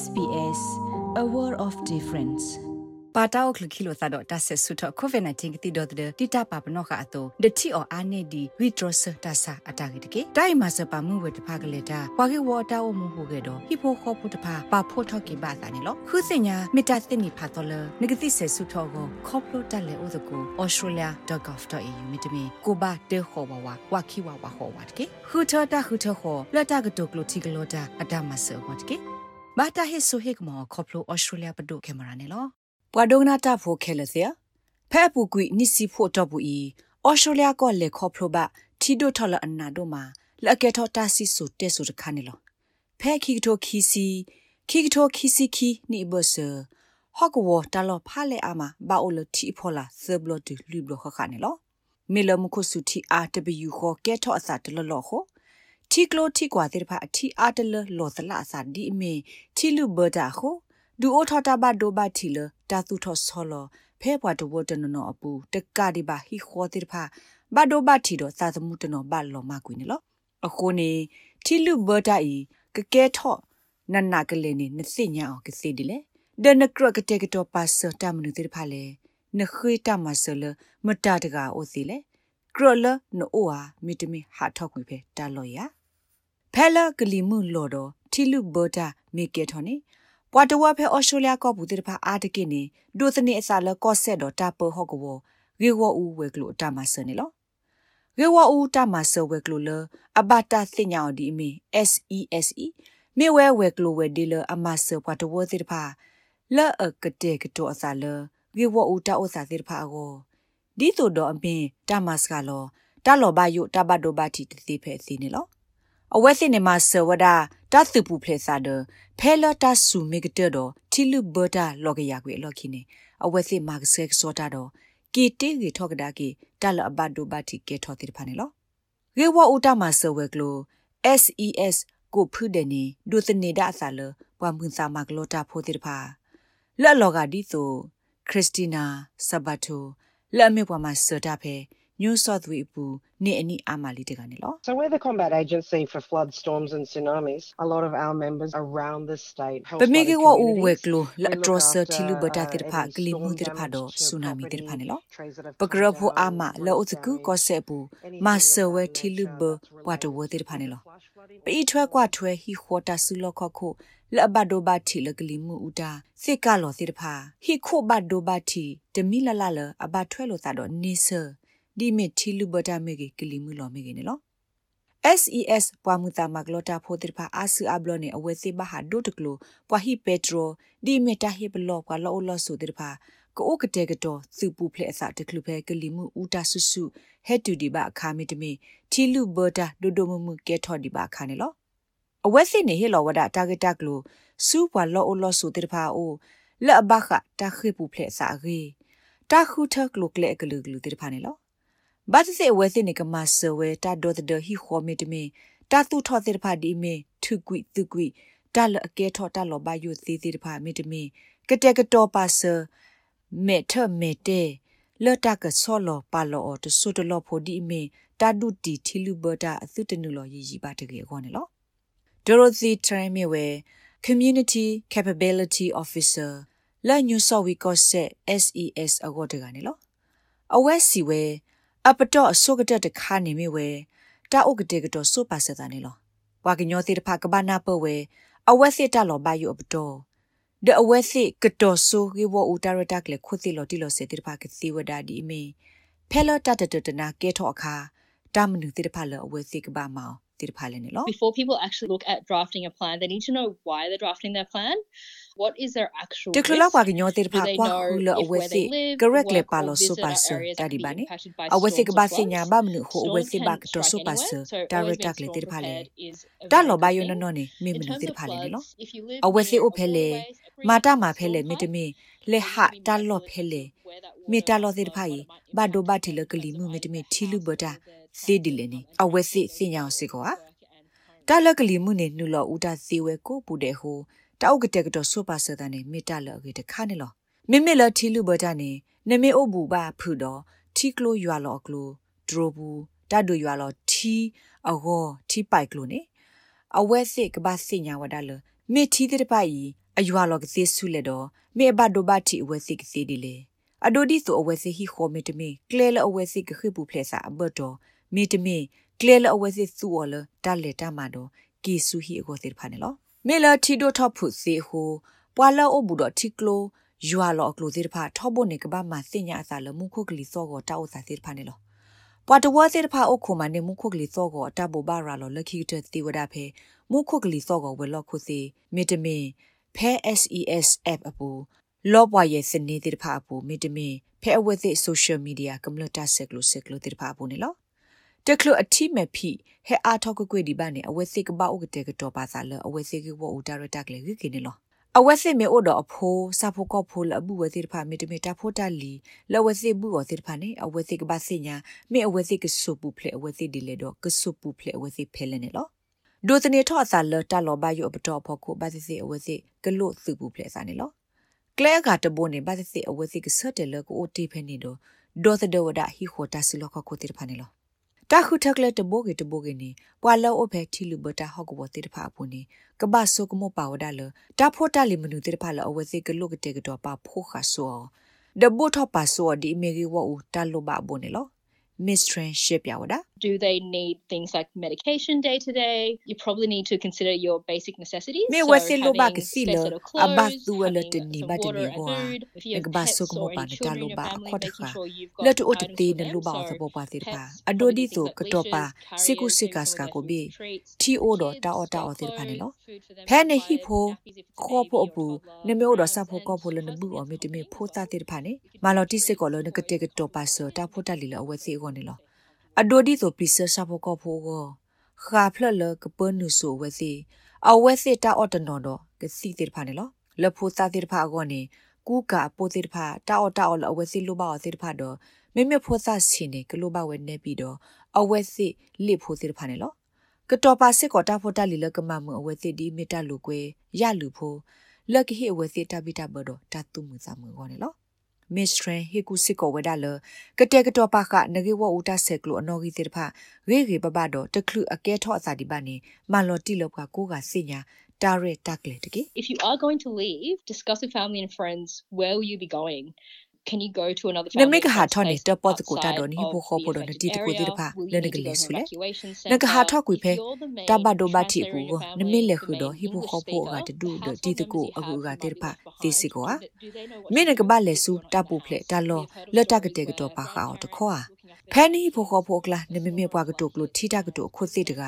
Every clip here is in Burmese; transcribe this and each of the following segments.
SBS a world of difference ပါတောက်ခလခီလိုသတော့တဆက်ဆုတော့ COVID-19 ကတိတော့တဲ့တိတာပါပနောကအတော့ဒတိအော်အာနေဒီ withdrawal တဆာအတာကတကေတိုင်မှာစပါမှုဝတဖာကလေးတာပွားကေဝတာဝမှုဟုကေတော့ဟိဖိုခေါပုတဖာပါဖို့ထော့ကေပါတာနေလို့ခုစညာမေတ္တာသိမိဖာတော်လနဂတိဆက်ဆုတော့ကိုခေါပလိုတက်လေဥဒကို australia.gov.au မြတမီကိုဘာတေခေါ်ဘဝဝခိဝဝဟောဝတ်ကေခုထတာခုထခေါ်လက်တာကတုကလိုတီကလိုတာအတမဆောဝတ်ကေ ဘာတာဟစ်ဆိုဟစ်မောခေါပလို australia ပဒုကင်မရာနေလို့ပွာဒုံနာတာဖိုခဲလစီဖဲပူကွီနိစီဖို့တော့ဘူးဤအော်စတြေးလျကလေခေါပလိုဘထီဒိုထလအနာတို့မှာလက်ကဲထောတာစီဆိုတဲဆိုတခါနေလောဖဲခီကတိုခီစီခီကတိုခီစီခီနိဘဆာဟော့ကဝတာလောဖာလေအာမဘာအိုလတီဖောလာသဘလတူလူဘလခခနေလောမေလမခုစုတီအာတဘယူခေါ်ကဲထောအစာတလလောခေါ် တီကလိုတီကွာတဲ့ဖာအတီအာတလလောသလာအစာဒီအမေတီလူဘဒါခေါ်ဒူအိုထတာဘဒိုဘတီလတာသူထောဆောလဖဲဘွားတဝတနနောအပူတကဒီပါဟီခေါ်တိဖာဘဒိုဘတီတော့သာသမှုတနောဘလောမကွေနေလောအခုနေတီလူဘတာဤကကဲထော့နနကလေးနေနစိညာအောင်ကစီဒီလေဒနကရကတဲ့ကတော့ပါစတာမနုတိဖာလေနခွေတမဆလမတတကအိုစီလေကရလနိုအိုဟာမီတမီဟာထောက်ခွေဖဲတာလော်ရ ဖဲလာကလီမှုလော်တော့တီလူဘတာမေကေထော်နေပွာတဝဖဲအော်စတြေးလျကောဘူးတိဖာအာတကိနေဒိုသနေအစာလကော့ဆက်တော့တာပဟော့ကဝရေဝအူဝဲကလိုတာမဆနေလောရေဝအူတာမဆဝဲကလိုလအဘတာစညာဒီမီ SESE မေဝဲဝဲကလိုဝဲဒီလအမဆပွာတဝတိဖာလဲ့အကတဲ့ကတော့အစာလရေဝအူတာဥစာတိဖာကိုဒီဆိုတော့အပင်တာမစကလောတာလောဘယုတာဘဒိုဘတီတိဖဲစီနေလော အဝဲစနေမှာဆဝဒတာသူပူဖလေစာဒဖဲလတာဆူမေကတဲ့တော့တီလူဘတာလောကရကွေလောခိနေအဝဲစစ်မာကဆက်စောတာတော့ကီတေရီထောက်ကဒါကီတလအဘဒိုဘတီကေထောတိဖာနေလောရေဝဥတာမှာဆဝဲကလို SES ကိုဖုဒနေဒုသနေတာအစာလပွားမွန်စာမကလောတာဖိုတိဖာလက်လောကဒီဆိုခရစ်စတီနာဆဘတ်တိုလက်အမေပွားမှာဆတာဖဲ New South Wales ပူနေအနိအာမလီတကနေလော So we're the combat agency for flood storms and tsunamis. A lot of our members around the state help ပမေကေဝအူဝဲကလိုလက်ဒရဆာတီလူဘတာတိဖာကလီမှုတိဖာတော့ဆူနာမီတိဖာနေလောပကရဖို့အာမလောအစကူကောဆေပူမဆဝဲတီလူဘဘွာတဝတိဖာနေလောပီထွဲကွာထွဲဟီခေါ်တာဆူလောခခုလဘဒိုဘတီလကလီမှုဦးတာစစ်ကလောတိဖာဟီခိုဘဒိုဘတီတမီလလလအဘထွဲလို့သာတော့နေဆာ ဒီမီတီလူဘတာမေကေကလီမူလောမေကေနေလော SES ပွာမူတာမကလောတာဖိုတိဖာအာဆူအဘလောနေအဝဲစေဘဟာဒိုတကလိုပွာဟီပက်ထရိုဒီမီတာဟီဘလောပွာလောလောဆိုတိဖာကိုကတဲ့ကတော့စုပူဖလက်အစတကလူဖဲကလီမှုဦးတာဆုဆုဟက်တူဒီဘအခါမီတမီတီလူဘတာဒိုဒိုမမှုကဲထော်ဒီဘအခါနေလောအဝဲစစ်နေဟေလောဝဒတာဂက်တကလိုစူပွာလောလောဆိုတိဖာအိုလက်ဘခတာခိပူဖလက်အစရီတာခုထကလုကလေကလူကလူတိဖာနေလော ဘာတစေဝဲစနေကမဆဝဲတာဒေါ်ဒဟီခေါ်မီတမီတာသူထော်တဲ့ဖာဒီမီထုကွိသူကွိတာလအကဲထော်တာလောဘယုသေးသေးတဖာမီတမီကတဲ့ကတော်ပါဆာမေထမေတေလော်တာကဆောလောပါလောတဆုတလောဖိုဒီမီတာဒုတီထီလူဘတာအသုတနုလောရည်ရည်ပါတကေခေါ်နေလောဒိုရိုသီထရမီဝဲ community capability officer လာညူဆော်ဝီကော့ဆက် SES အကောတကနေလောအဝဲစီဝဲ အပတော့အစုကတဲ့တခါနေမိဝဲတာဥကတဲ့ကတော့စုပါစတာနေလောဝါကညောတိတဖကဘာနာပဝဲအဝဲစစ်တလောဘယုအပတော့ဒအဝဲစစ်ကတော့ဆူရေဝဦးတာရတက်လေခုတိလောတိလောစေတိတဖကစီဝဒါဒီမီဖဲလောတတတတနာကဲထောအခါတာမနုတိတဖလောအဝဲစစ်ကဘာမောင် တိတဖလည်းနေလော Before people actually look at drafting a plan they need to know why they're drafting their plan what is their actual တကလကွာကညောတေဖာကွာဟူလအဝဲစီ correct လေပါလို့ဆိုပါစတာဒီပါနေအဝဲစီကဘာစညာဘာမနုဟိုအဝဲစီဘာကတော့ဆိုပါစ direct လေတေဖာလေတာလောဘယနနောနေမေမနုတေဖာလေနော်အဝဲစီအိုဖဲလေမာတာမာဖဲလေမေတမီလေဟာတာလောဖဲလေမေတာလောတေဖာယဘာဒိုဘာတီလ ကလီမှုမေတမီထီလူဘတာစေဒီလေနေအဝဲစီစညာစီကွာတာလကလီမှုနေနုလောဦးတာစီဝဲကိုပူတဲ့ဟိုတောက်ကတဲ့ကတော့ဆိုပါစတဲ့နေမိတလကေတခါနေလောမိမိလထီလူဘဒနေနမေအိုဘူဘာဖူတော့ထီကလိုရွာလောကလိုဒရိုဘူးတတ်ဒူရွာလောထီအောထီပိုက်ကလိုနေအဝဲစစ်ကဘာစညာဝဒါလမေတီတဲ့ပိုင်အယွာလောကသေးဆုလက်တော့မေဘဒိုဘတီအဝဲစိကစီဒီလေအဒိုဒီဆိုအဝဲစိဟီခိုမေတမီကလဲလအဝဲစိကခိပူဖလက်စာအဘတ်တော့ မေတမီကလဲလအဝဲစိစုော်လတလက်တမတော့ကီဆူဟီအကိုသေးဖာနေလောမေလာတီဒိုထော့ဖုစီဟိုပွာလောအဘူတော့တီကလိုယွာလောအကလိုသေးဖာထော့ဘုန်နေကဘာမစင်ညာအစာလမှုခုကလီစောကိုတောက်စာသေးဖာနေလောပွာတဝါသေးဖာအခုမနေမှုခုကလီစောကိုတဘဘာရာလောလက်ခိတတိဝဒဖေမှုခုကလီစောကိုဝဲလောခုစီမေတမင်ဖဲ SES app အပူလောဘွာရဲ့စနေတိဖာအပူမေတမင်ဖဲအဝဲသိ social media ကမ္လတာဆက်ကလို့ဆက်ကလို့တိဖာအပူနေလော တကလအတိမဖိဟဲအားထောက်ကွေဒီပါနေအဝဲစိကပဥကတဲ့ကတော့ပါစားလအဝဲစိကဝဦးဒါရတက်လေကိနေလောအဝဲစစ်မေအိုတော်အဖိုးစာဖို့ကောဖိုးလအဘူးဝဲစစ်ဖာမေတမေတာဖို့တလီလဝဲစစ်ဘူးဝစစ်ဖာနေအဝဲစစ်ကပါစညာမေအဝဲစစ်ကဆုပူဖလေအဝဲစစ်ဒီလေတော့ကဆုပူဖလေအဝဲစစ်ဖဲလဲနေလောဒိုတနေထော့အစာလတလောဘယုပတော်ဖို့ကိုဘာစစ်စစ်အဝဲစစ်ကလို့စုပူဖလေစားနေလောကလဲကတဘိုးနေဘာစစ်စစ်အဝဲစစ်ကဆတ်တယ်လကိုအိုတီဖဲနေတော့ဒေါ်သဒဝဒဟီခိုတာစီလောကကိုတိဖာနေလော တာခုထက်ကလက်တဘိုးကေတဘိုးကေနေပွာလောအဖဲထီလူဘတာဟော့ကဘောတေတဖာပူနေကဘာဆုကမောပါဝဒါလတာဖိုတာလီမနုတေတဖာလအဝစီကလုကတေကတော့ပါဖိုခါဆောဒဘိုထပါဆောဒီမေဂီဝူတာလိုဘာဘုန်လော mistrendship ရဝဒါ do they need things like medication day to day? You probably need to consider your basic necessities. Me wese lo ba ke silo aba tu wala te ni ba te ni ho a ba so ko pa ne ta lo ba kho ta kha le to ot te ne lo ba so bo pa te pa ado di so ko to pa siku sikas ka ko bi. ti o do ta o ta o te pa ne lo phe ne hi pho kho pho bu ne me o do sa pho ko pho le ne bu o me te me pho ta te pa ne ma lo ti sik ko lo ne ke te ke to pa so ta pho ta li lo we se ko ne lo အဒိုဒီဆိုပစ္စဆာဖို့ကောဖို့ကိုခါဖလလကပနုဆိုဝစီအဝဲစစ်တာအော်တနော်တော့ကစီတိဖာနေလောလဖို့စာတိဖာကောနေကူကာပိုတိဖာတာအော်တာအော်လအဝဲစစ်လိုပါအော်တိဖာတော့မေမေဖို့စာစင်းနေကလိုပါဝဲနေပြီးတော့အဝဲစစ်လိဖို့တိဖာနေလောကတော်ပါစစ်ကောတာဖို့တာလီလကမမအဝဲစစ်ဒီမေတ္တလူကွယ်ရလူဖို့လက်ကဟိအဝဲစစ်တပိတဘတော့တတ်သူမှုစာမှုကောနေလော မစ္စထရန်ဟေကူစစ်ကိုဝဒါလကတဲ့ကတော့ပါခနဂေဝဦးတာဆက်ကလိုအနော်ကြီးတေတဖရေရေပပတော့တကလူအကဲထော့အစာဒီပါနေမလော်တီလောက်ကကိုကစညာတာရက်တက်လေတကေ If you are going to leave discuss with family and friends where will you be going can you go to another family နမေကဟာထောနေတပတ်ကိုတာတော့နိဘောခေါ်ပေါ်တော့တီတကိုတိတဖလဲနကလေးဆူလေနကဟာထောကွေဖဲတဘဒိုဘတိပူကိုနမေလေခုတော့ဟိဘောခေါ်ပေါ်ကတူဒတီတကိုအခုကတေတဖတေစီကိုဟာမင်းနကဘလဲဆူတပူဖလေတလောလက်တကတဲ့ကတော့ပါခါတော့တခေါ်ဟာဖဲနီဘောခေါ်ပေါ်ကလာနမေမေပွားကတုကလို့ထိတကတုခုစစ်တက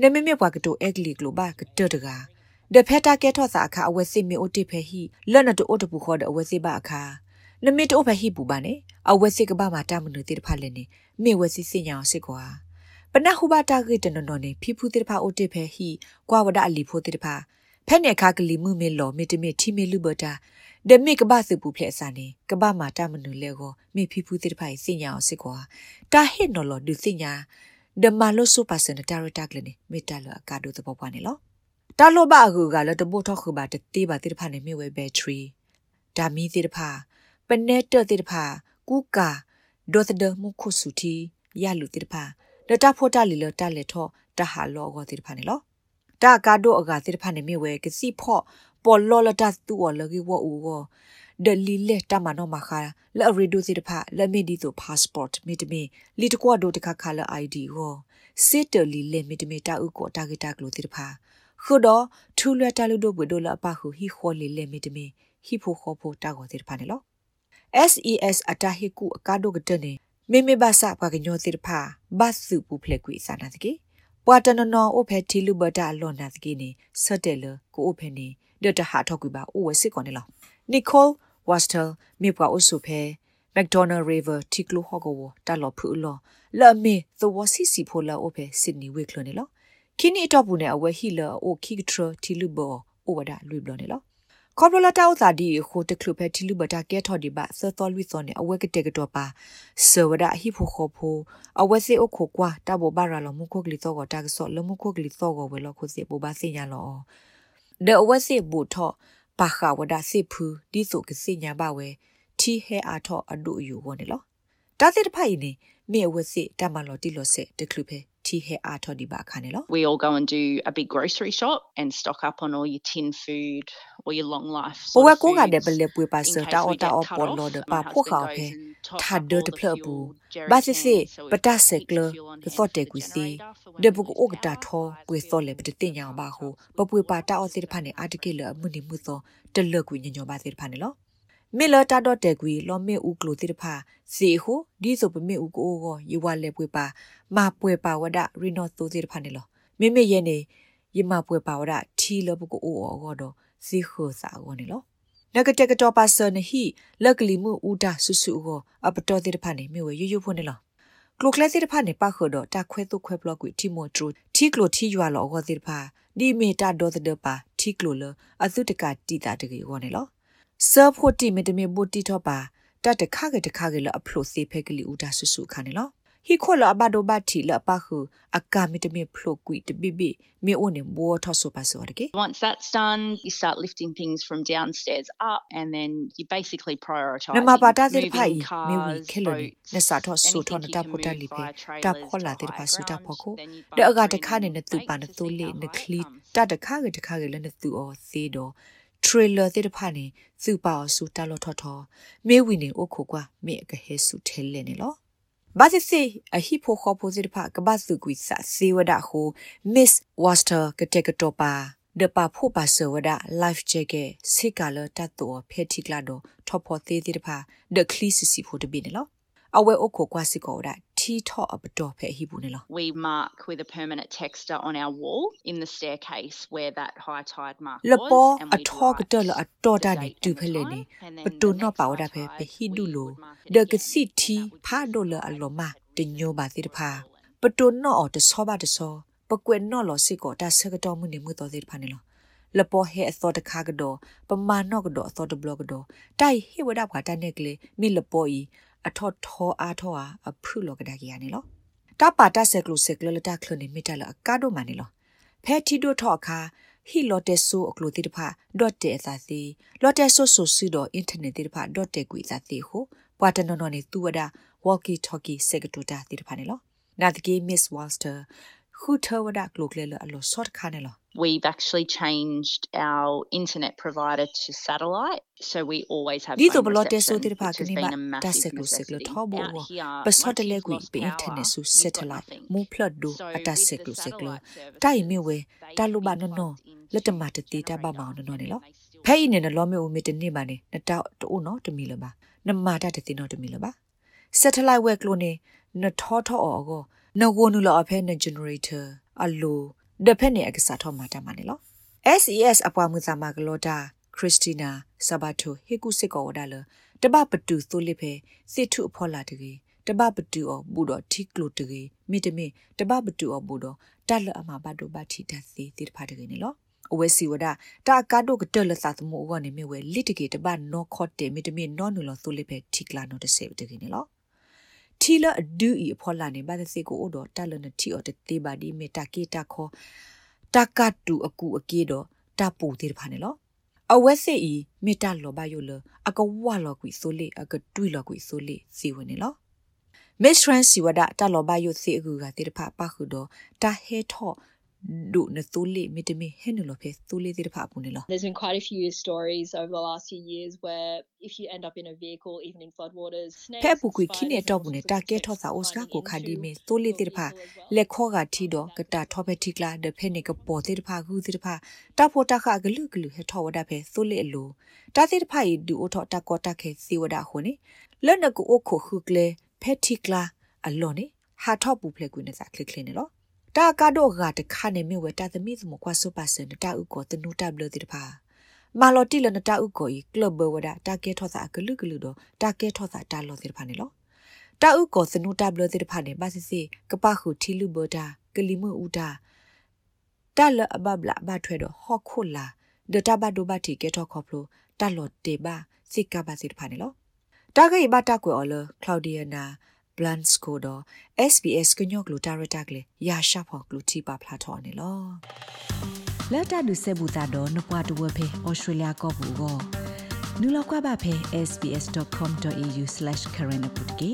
နမေမေပွားကတုအက်ကလီကလိုပါကတတကဒဖက်တာကဲထော့စာအခါအဝဲစစ်မေအိုတိဖဲဟီလက်နတူအိုတပူခေါ်တဲ့အဝဲစစ်ပါအခါ နမစ်တိုဖဟိပူပါနေအဝဲစစ်ကဘာမှာတာမနုတိတဖလည်းနေမေဝဲစစ်စင်ညာစစ်ကွာပနဟုဘတာဂိတနနော်နေဖိဖူတိတဖအိုတိဖဲဟိကွာဝဒအလီဖိုတိတဖဖဲ့နေခါကလီမှုမေလောမေတမေတီမေလူဘတာဒမေကဘာစပူဖလက်စာနေကဘာမှာတာမနုလေကိုမေဖိဖူတိတဖစင်ညာစစ်ကွာတာဟစ်နော်လောဒုစင်ညာဒမလိုဆိုပါစနတာရတာကလနေမေတာလောအကာဒိုတဘောပွားနေလောတာလောဘအကူကလည်းတဘို့ထောက်ခဘာတတေးပါတိတဖနေမြေဝဲဘက်ထရီဒါမီတိတဖ ပနေတတိတဖာကူကာဒေါ်သဒမှုခုစုတီရလူတိတဖာလတဖို့တလီလတလက်ထောတဟာလောဂောတိတဖာနေလောတာကာဒိုအဂါတိတဖာနေမြေဝဲကစီဖော့ပေါ်လောလတတူဝလကီဝအူဝဒလီလက်တမနောမခါလဲရီဒိုစီတဖာလဲမီဒီဆို passport မီတမီလီတကွာဒိုတခါခါလ ID ဟောစစ်တလီလက်မီတမီတာဥကိုတာဂီတာကလိုတိတဖာခုတော့ထူလွတ်တလူတို့ဘဒိုလအပခုဟီခေါ်လီလက်မီတမီဟီဖိုခေါ်ဖို့တာဂောတိတဖာနေလော SES အတာဟိကုအကာဒိုကတနေမေမေဘာစာပကညောတိဖာဘတ်စုပူဖလက်ကွေစာနာတကေပွာတနနောအိုဖဲတီလူဘတာလွန်နာတကေနေဆတ်တယ်လကိုအိုဖဲနေဒတဟာထောက်ကွေပါအိုဝစစ်ကောနေလောနီကိုဝါစတယ်မေပွာအိုဆုဖဲမက်ဒိုနယ်ရီဗာတီကလိုဟောဂိုတာလော်ဖူလောလာမေသဝစီစီဖိုလာအိုဖဲစ စ်နီဝေကလနေလောခိနီတော့ဘူးနေအဝဲဟီလာအိုခိကထရတီလူဘောအိုဝဒါလွေဘလနေလောခေါပလတာဥသာဒီခိုတကလုဖဲတီလူဘတာကဲထော်ဒီပါသတော်လွီစောနေအဝဲကတဲ့ကတော့ပါဆဝဒဟိဖိုခိုဖိုအဝဲစေအခုကွာတဘောဘာရလမှုခုကလီတော့ကတာကဆောလမှုခုကလီတော့ကဝဲလခုစေပူပါစညာလောဒအဝဲစေဘူထောပါခဝဒစေဖူဒီဆိုကစညာပါဝဲတီဟဲအားထောအဒူယူဝနေလောတာတဲ့ဖိုင်နေမေအဝဲစေတမလော်တီလော်စေတကလုဖဲ တီဟဲအားထော်ဒီပါခါနေလော We all go and do a big grocery shop and stock up on all your tin food or your long life. ပဝ sort of ကိုကတဲ့ foods ပလေပွေပါ in စ case တာ we အတာ get အ cut ပေါ် off. လောဒ My ပါဖို husband ခါ goes ဖဲ and tops ထာ up ဒ all တ the ဖလဘူ fuel ဘာစစ်စစ် jerrycans, so ပ we've တာ got စက်ကလ extra fuel on ပ hand စော့ for တေ the ကွီစီ generator for when ဒ we ဘက lose အိုကတာ power. ထောကွေစောလေပတတင်ညာပါဟုပပွေပါတာအစစ်တဖာနေအတကေလအမှုနေမှုသောတလကွီညညပါစစ်တဖာနေလော မေလတာတော့တဲ့ကွီလောမေဥကလိုတိတဖာစီဟုဒီဆိုပမေဥကိုကိုယဝလေပွေပါမပွေပါဝဒရီနိုသိုတိတဖာနေလောမေမေရဲ့နေယမပွေပါဝဒထီလဘကိုအိုအောတော့စီခုစာကိုနေလောနဂတကတော်ပါစနဟိလက်ကလီမှုဥဒါဆုဆုကိုအပတော်တိတဖာနေမြေဝရွရွဖို့နေလောကလိုကလက်တိတဖာနေပါခေါ်တော့တခွဲတုခွဲဘလော့ကွီတီမိုထရူတီကလိုတီရွာလောအောတိတဖာဒီမီတာဒေါ်တဲ့ပါတီကလိုလအသုတကတီတာတကေကိုနေလော ဆာဖို့တီမီတမီဘူတီတော့ပါတတ်တခါကတခါကလအဖလို့စေဖဲကလီဥဒါဆုဆုခါနေလောဟီခိုလအဘဒိုဘတ်တီလပခုအကာမီတမီဖလို့ကွီတဘီဘီမီအိုနေဘောထောဆိုပါစောရကေ Once that's done, you start lifting things from downstairs up, and then you basically prioritise နမပါတာတဲ့ဖိုင် moving မေဝီ cars, ခဲလို့န boats, စာတော့ဆူထော anything န you တာ can ဖိုတာ move လီပေ via တာ trailers ဖောလာ to တဲ့ဖာ higher ဆူတာဖော ground. ကို Then you တဲ့ bump အကတ through ခါနေ them နတူပါ and န wait တူ to see လေ how န high ခ it လီ comes. တတခါကတခါကလည်းနတူအော်သေးတော့ trailer တဲ့ဖာနေစုပါဆူတာလို့ထော်ထော်မေဝီနေအိုခိုကွာမေအကဟဲဆူထဲလဲနေလောဘာစစ်စီအဟိဖိုခေါ်ပိုစစ်ဖာကဘာစုကွီစာစေဝဒဟို Miss Waster ကတဲ့ကတော့ပါဒပါဖို့ပါဆဝဒ life jacket စိကလတတ်တော့ဖဲတိကလာတော့ထော်ဖို့သေးသေးတဖာ the clean စီဖို့တပိနေလောအဝဲအိုခိုကွာစီကောဒါ တီထော့အပတော်ဖဲဟိဘူးနေလော We mark with a permanent texter on our wall in the staircase where that high tide mark လ was, ပေါ် and အ we'd ထောက write တလအတော်တာ the နေ date တူ and ဖ the လဲ time, နေ and then ပ the တူနော next ပါဝ high ဒဖဲ tide, ပဟိဒူ we လို would mark it ဒက again, စီ and တီ that would ဖာ keep ဒိုလ the အလောမ tide တညိုပါတိတဖာ falling. ပတူနောအတဆောပါတဆောပကွေနောလောစီကိုတဆကတော်မှုနေမှုတော်တိတဖာနေလောလပေါ်ဟဲအသောတခါကတော့ပမာနော့ကတော့အသောတဘလော့ကတော့တိုင်ဟေဝဒဘာတနေကလေမိလပေါ်ဤ အထောထောအားထောအားအဖုလောကဒါကြီးရနေလောတပါတဆက်ကလုစက်ကလလတခလနေမိတလအကာဒိုမနေလောဖဲတီဒိုထောအခါဟီလော်တက်ဆိုအကလိုတိတဖာ .te သာစီလော်တက်ဆိုဆိုစီတော့အင်တာနက်တိတဖာ .te ကွေသာစီဟုပွာတနော်နော်နေသူဝဒ walkie talkie စက်ကတူတာတိတဖာနေလောနာတကေ miss walster ခုထဝဒကလုကလေလအလောဆော့ခါနေလော We've actually changed our internet provider to satellite, so we always have ဒီ phone တော့ဘလော့တက် reception, ဆိုတိဖာ which က has နေ been မ a တ massive ဆက်ကလုစက်ကလ necessity. ထောဘော Out here, ပစော once တလေ you've ကွေ lost ပအင်တာနက် power, ဆူ you've ဆက်တ got လိုက် nothing. မူဖလတ်ဒူ So အတ with ဆက် the လုစက်ကလ satellite တိုင်မီဝဲ services, တလူပါ they နော် can be နော် plugged လက်တ into မတ the တီတပါ generator, မောင်းနော်နေ and လော they still ဖဲအင်းနဲ့လောမေဦးမီတနေပါနေနတောက်တူနော်တမီလပါနမာတတတိနော်တမီလပါ satellite ဝဲကလိုနေနထောထောအောကိုနဂိုနူလောအဖဲန generator အလို ဒဖက်နေအကစားထောမာတမနေလော SES အပွားမှုစာမကလောတာခရစ်စတီနာဆာဘတ်တိုဟေကုစစ်ကောဝဒါလတပပတူသိုလိဖေစစ်ထုအဖော်လာတကြီးတပပတူအဘူတော်ထိကလိုတကြီးမိတမိတပပတူအဘူတော်တက်လအမဘတ်တို့ဘတ်ထီတစီတိတဖာတကြီးနေလောအဝဲစီဝဒတာကာဒိုကတလသသမုဝနေမြဝဲလစ်တကေတပနောခော့တေမိတမိနောနူလောသိုလိဖေထိကလာနောတစေတကြီးနေလော ထီလအဒူဤအဖော်လာနေဘာသစီကိုအိုတော်တက်လနတီအော်တတေပါဒီမေတာကေတာခောတကတူအကူအကေတော့တပူတိတဖာနေလောအဝဲစစ်ဤမေတ္တာလောဘယုလအကဝလောကွီဆိုလေအကတွေးလောကွီဆိုလေစီဝင်နေလော Miss Trans Siwada တလောဘယုစီအကူကတိတဖပခုတော့တာဟဲထော့ ဒုနသူလိမီတမီဟဲနလောဖေသူလိတိတဖပူနေလော There's been quite a few stories over the last few years where if you end up in a vehicle, even in floodwaters, ဖဲပူကွီခိနေတော့ဘူးနေတာကဲထော့စာအိုစကာကိုခါဒီမီသူလိတိတဖလက်ခောကတီတော့ကတာထော့ဖက်တီကလာဒဖဲနေကပေါ်တိတဖကူတိတဖတာဖို့တခဂလူဂလူဟဲထော့ဝဒဖဲသူလိအလိုတာတိတဖဤဒူအိုထော့တကောတခဲစီဝဒခုန်လက်နကူအိုခုခုကလေဖက် တီကလာအလောနေဟာထော့ပူဖလက်ကွီနေစာခလစ်ခလင်းနေလောတာကတော့ကတခါနေမြဝတာသမီးစမကွာဆုပါစင်တာဥကိုတနူတဘလတိတဖာမာလော်တီလနတာဥကိုဤကလဘဝဒတာကဲထော့စာကလူကလူတော့တာကဲထော့စာတာလော်တိတဖာနေလောတာဥကိုစနူတဘလတိတဖာနေပါစစ်စစ်ကပခုထီလူဘတာကလီမှုဥတာတာလအဘဘလာဘထွဲတော့ဟော့ခုလာဒတာဘဒိုဘတီကဲထော့ခေါပလိုတာလော်တေဘာစိကပါစစ်တဖာနေလောတာဂိဘတာကွယ်အော်လကလော်ဒီယာနာ Blanco တော့ SBS ကညော့ကလူတာရတာကလေရာရှာဖို့ကလူတီပါဖလာထော်နေလောလတ်တာဒုဆေဘူတာတော့နပွားတဝဖေဩစတြေးလျကောဘူကိုနူလောက်ကွာပါဖေ sbs.com.au/current ပုတ်ကေ